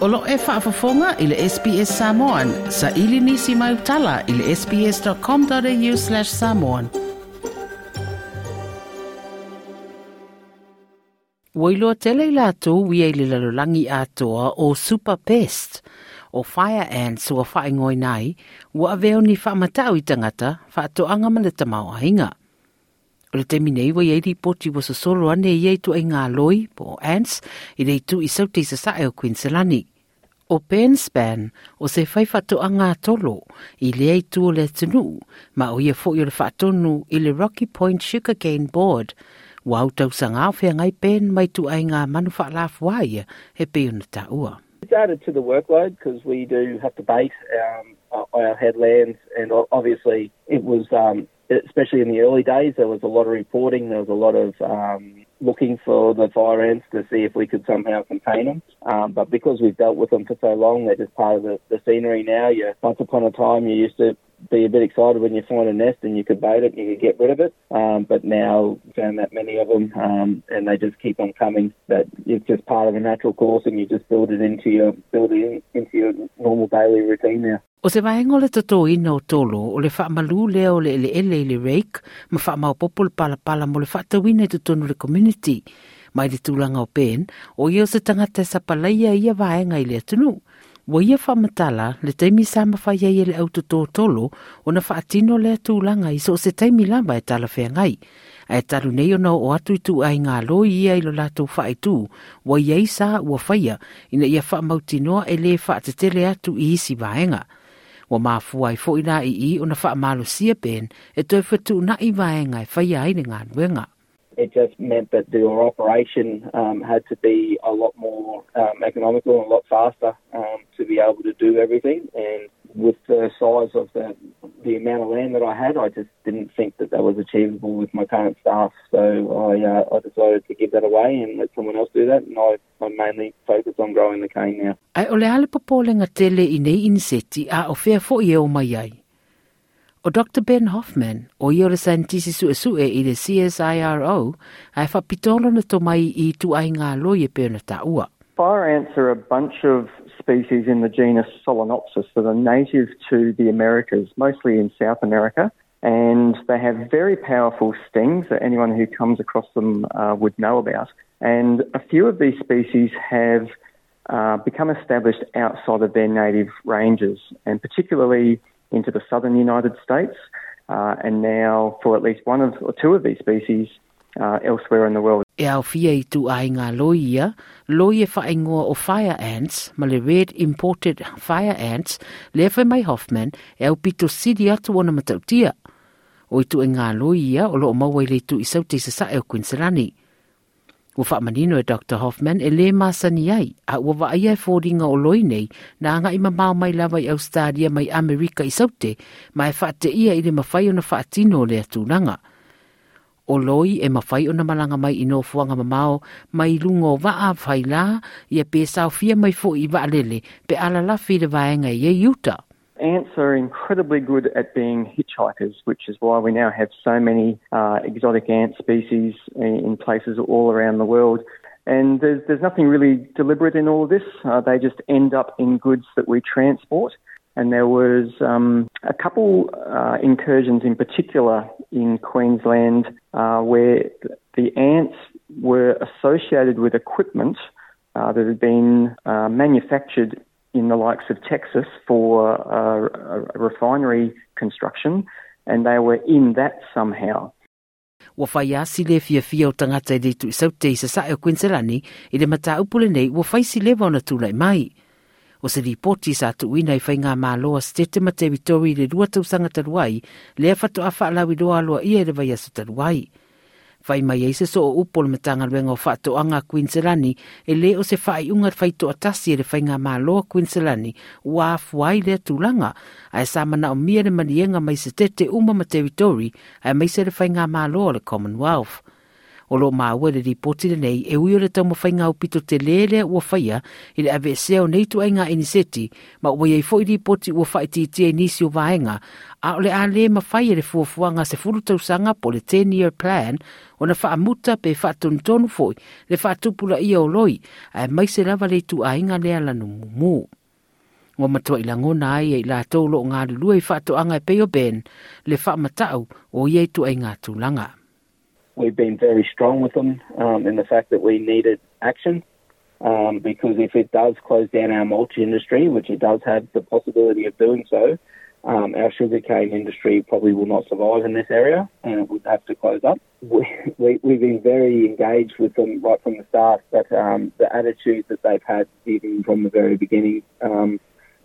Olo e whaafafonga i le SPS Samoan. Sa ili nisi mai utala i le sps.com.au slash samoan. Wailo tele i lātou wia i le lalolangi atoa o Super Pest o Fire Ants ua whaingoi nai ua aveo ni whaamatau i tangata whaatoanga mana tamau ainga. O le temi nei wa iei poti wa sosolo ane iei tu ai ngā loi po o Ants i rei tu i sauti sa sae o Queenselani. o Penspan o se whaifato a ngā tolo i lea i tū le tunu ma o ia fōi o le whaatonu i le Rocky Point Sugarcane Board wa au tau sa ngā whea ngai pen mai tu ai ngā manu whaalafuaia he peona ta ua. It's added to the workload because we do have to base um, our, our headlands and obviously it was um, especially in the early days, there was a lot of reporting. There was a lot of um, looking for the fire ants to see if we could somehow contain them. Um, but because we've dealt with them for so long, they're just part of the, the scenery now. You, once upon a time, you used to be a bit excited when you find a nest and you could bait it and you could get rid of it. Um, but now found that many of them um, and they just keep on coming. That it's just part of the natural course and you just build it into your build it into your normal daily routine now. O se vahenga le tato ina o tolo, o le wha amalu leo le ele ele le reik, ma wha amau popo le pala pala mo le wha tawine tutonu le community. Mai le tūlanga o pen, o ia o se tangata e sa palaia ia vahenga i le atunu. O ia wha matala, le taimi sa mawhaia ia e le auto tō tolo, o na wha atino le tūlanga i so o se taimi lama e tala whea ngai. A e talu nei o nao o atu tu ai ngā lo ia i lo lātou wha tū, o ia i sa ua whaia, ina ia wha mautinoa e le wha te atu i isi vahenga. Wa wa mafua i fo ina i i o na wha malo sia pen e toi fatu na i vaenga i e whaia i ni ngan wenga. It just meant that the operation um, had to be a lot more um, economical and a lot faster um, to be able to do everything. And with the size of the the amount of land that I had, I just didn't think that that was achievable with my current staff. So I uh, I decided to give that away and let someone else do that, and I I'm mainly focused on growing the cane now. Ai ole ale popolenga tele i nei inseti a o fea fo i o mai ai. O Dr. Ben Hoffman, o i ora santisi su sue i le CSIRO, ai whapitolo na tomai i tu ai ngā loie pēna ta ua fire ants are a bunch of species in the genus Solenopsis that are native to the Americas, mostly in South America. And they have very powerful stings that anyone who comes across them uh, would know about. And a few of these species have uh, become established outside of their native ranges, and particularly into the southern United States. Uh, and now, for at least one of or two of these species, uh, elsewhere in the world. E au fia i tu ai ngā loia, loia wha o fire ants, ma le red imported fire ants, le whai mai Hoffman, e au pito sidi atu ona matautia. O i tu e ngā loia, o loo mawai le tu i sauti sa sae o Queensland. Ua whaamanino e Dr. Hoffman e le māsani ai, a ua wa ai e fōringa o loi nei, nā anga ima māo mai lawa i Australia mai Amerika i saute, mai e whaate ia i le mawhai o na whaatino le atūnanga. Ua o loi e mawhai o na malanga mai ino fuanga mamao mai lungo waa whai la pe fia mai fo i waa lele pe whire Ants are incredibly good at being hitchhikers, which is why we now have so many uh, exotic ant species in places all around the world. And there's, there's nothing really deliberate in all of this. Uh, they just end up in goods that we transport. And there was um, a couple uh, incursions in particular in Queensland uh, where the ants were associated with equipment uh, that had been uh, manufactured in the likes of Texas for uh, a refinery construction, and they were in that somehow. Ua whai a sile fia o tangata i reitu i sautei sa sae o Quinselani i le mataupu lenei ua whai sile wana tūlai mai. o se ripoti sa tu ina i whainga mā loa stete ma te vitori le rua tau sanga taruai le a fatu a wha lawi loa loa i ere vai asa taruai. Whai mai eise so o upol me tanga luenga o wha anga Queenslandi e le o se whai unga whai to atasi e le whainga mā loa Queenslandi o a fwai le tūlanga a e samana o mia le manienga mai se tete uma ma te vitori a mai se le whainga mā loa le Commonwealth o lo maua le ripoti lenei e ui o le taumafaigaupito telēlea ua faia i le avesea o nei tuaiga iniseti ma ua iai foʻi ripoti ua faitiitia i nisi o vaega a o le a lē mafai e le fuafuaga sefulu tausaga po le 10 year plan ona faamuta pe faatonutonu foi le faatupulaia o loi ae mai se lava le ituaiga lea lanu mumū ua matua i lagona ai ai latou loo galulua i faatoʻaga e pei o ben le faamataʻu o ia ituaiga tulaga we've been very strong with them um, in the fact that we needed action um, because if it does close down our mulch industry, which it does have the possibility of doing so, um, our sugarcane industry probably will not survive in this area and it would have to close up. We, we, we've been very engaged with them right from the start, but um, the attitude that they've had even from the very beginning um,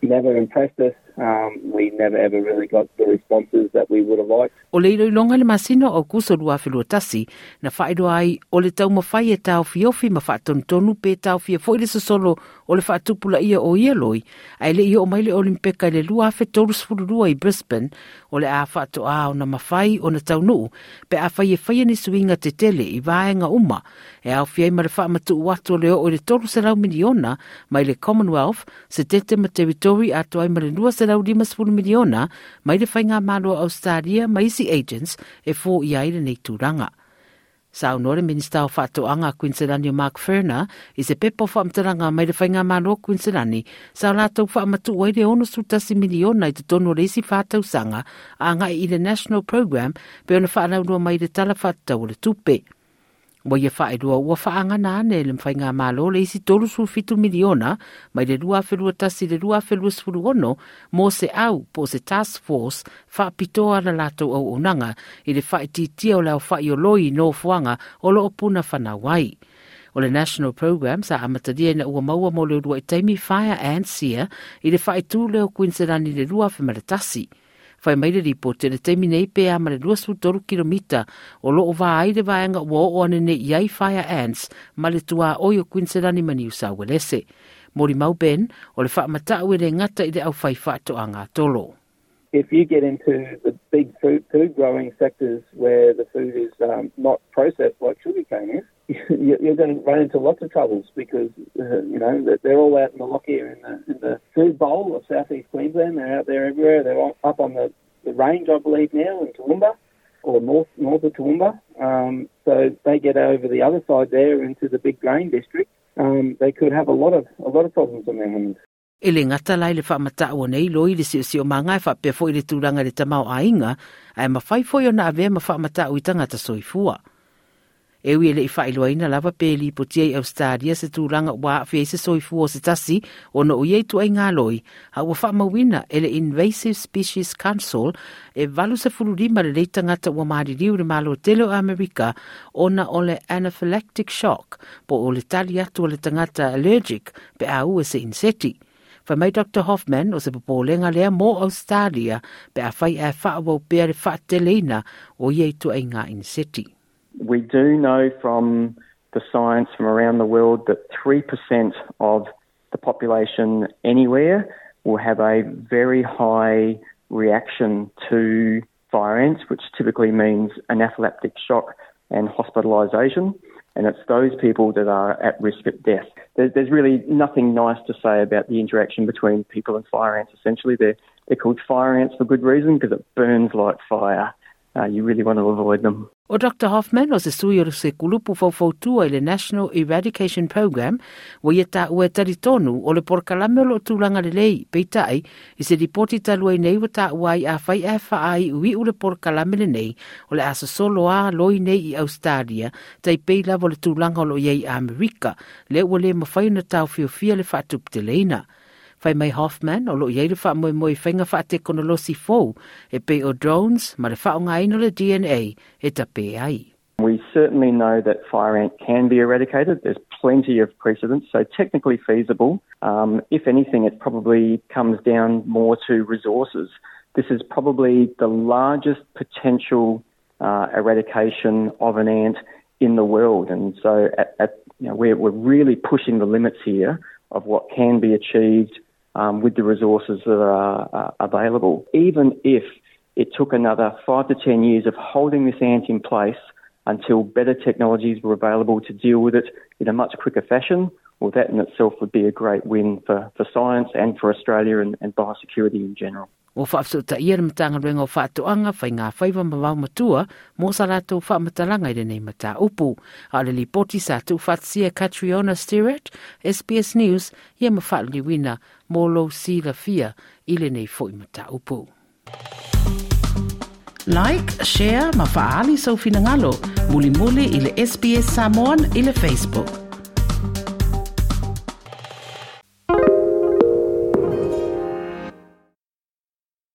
never impressed us um, we never ever really got the responses that we would have liked. O leiru longa le masino o kuso lua filua tasi, na whaidoa ai o le tau mawhai e tau fiofi ma whaatonu tonu pe tau fia foile sa solo o le whaatupula ia o ia loi, ai le ia o maile olimpeka le lua fe tolu sfuru i Brisbane, o le a whaatoa o na mawhai o na tau nuu, pe a whaie whaia ni suinga te tele i vaenga uma, e au fiai ma le wha matu uatu leo o le tolu sa lau miliona mai le Commonwealth, se tete ma teritori atu ai ma le lua se lau lima sepulu miliona mai le whainga malo Australia mai si agents e fō i aire nei tūranga. Sa unor minister of whato anga Queensland yo Mark Ferner i se pepo whaamtaranga mai le whainga malo Queensland sa to lātou whaamatu oi le ono sutasi miliona i te tono reisi whātau sanga a anga i le national program pe ona whaanaunua mai le tala whātau le Tupe. ua ia faailua ua whaanga ane le mwhai ngā le isi tolu su miliona mai le rua whelua tasi le rua whelua sifuru ono se au po o se task force whaapitoa la latou auaunaga i le whae o le whae i nofoaga o loo puna fanau ai o le National Program sa amatalia ina ua maua mo le rua i taimi Fire and i le whae tū leo Queensland i le rua whemaratasi. fai mai le ripote le taimi nei pe a mare 23 kilomita o loo va ai le vaenga ua o ane ne iai fire ants ma le tua oi o Queenslandi ma New South Wales. Mori Mau Ben o le whaamata ue le ngata i le au fai whaato a ngā tolo. If you get into the big food, food growing sectors where the food is um, not processed like sugarcane is, you're going to run into lots of troubles because uh, you know they're all out in the lock here in the, in the food bowl of southeast Queensland. They're out there everywhere. They're all up on the, the range, I believe, now in Toowoomba or north north of Toowoomba. Um, so they get over the other side there into the big grain district. Um, they could have a lot of a lot of problems on their hands. e ngata lai le whaamatao o nei loi le sio sio maanga e whapea fo le tūranga le tamau a inga, ae mawhaifoi o na awe mawhaamatao i tangata soifua e wi e le fa ilo ina lava peli li po tie of stadia se tu langa wa fe se soi fu se tasi o no ye tu ai ngaloi ha wa fa ma wina ele invasive species council e valu se fulu di ma le tanga ta wa ma di di ma lo telo america ona ole anaphylactic shock po o le talia tu le tangata allergic pe a u se insetti Fa mai Dr. Hoffman o se popolenga lea mō Australia pe a fai e wha awau pere wha te leina o iei tu ai ngā in seti. we do know from the science from around the world that 3% of the population anywhere will have a very high reaction to fire ants, which typically means anaphylactic shock and hospitalisation. And it's those people that are at risk of death. There's really nothing nice to say about the interaction between people and fire ants. Essentially, they're they're called fire ants for good reason because it burns like fire uh, you really want to avoid them. Well, Dr. Hoffman, was a suyo se kulupu fofoutua the National Eradication Program, wa ia ta taritonu o le porkalame lo tūlanga le lei peitai is se ripoti talua nei wa ta a i a whai a whaai ui ule porkalame nei o le asa soloa loi nei i Australia tai peila wa le tu o lo iei Amerika le ua le mawhaina tau fiofia le whatupu te leina. Fai mai Hoffman o moe moe whainga te fōu e pe o drones ma DNA e ai. We certainly know that fire ant can be eradicated. There's plenty of precedents, so technically feasible. Um, if anything, it probably comes down more to resources. This is probably the largest potential uh, eradication of an ant in the world, and so at, at, you know, we're, we're really pushing the limits here of what can be achieved um, with the resources that are, are uh, available. Even if it took another five to 10 years of holding this ant in place until better technologies were available to deal with it in a much quicker fashion, well, that in itself would be a great win for, for science and for Australia and, and biosecurity in general. o fa so ta ier mata nga rengo fa to anga fa nga fa ma ma ma tua mo sa la to fa mata langa i nei mata upu a le li poti sa tu fa sia katriona stirat sps news ye ma fa li wina mo lo si la fia i le nei fo mata upu like share ma fa ali so fina ngalo muli muli i le sps samon i le facebook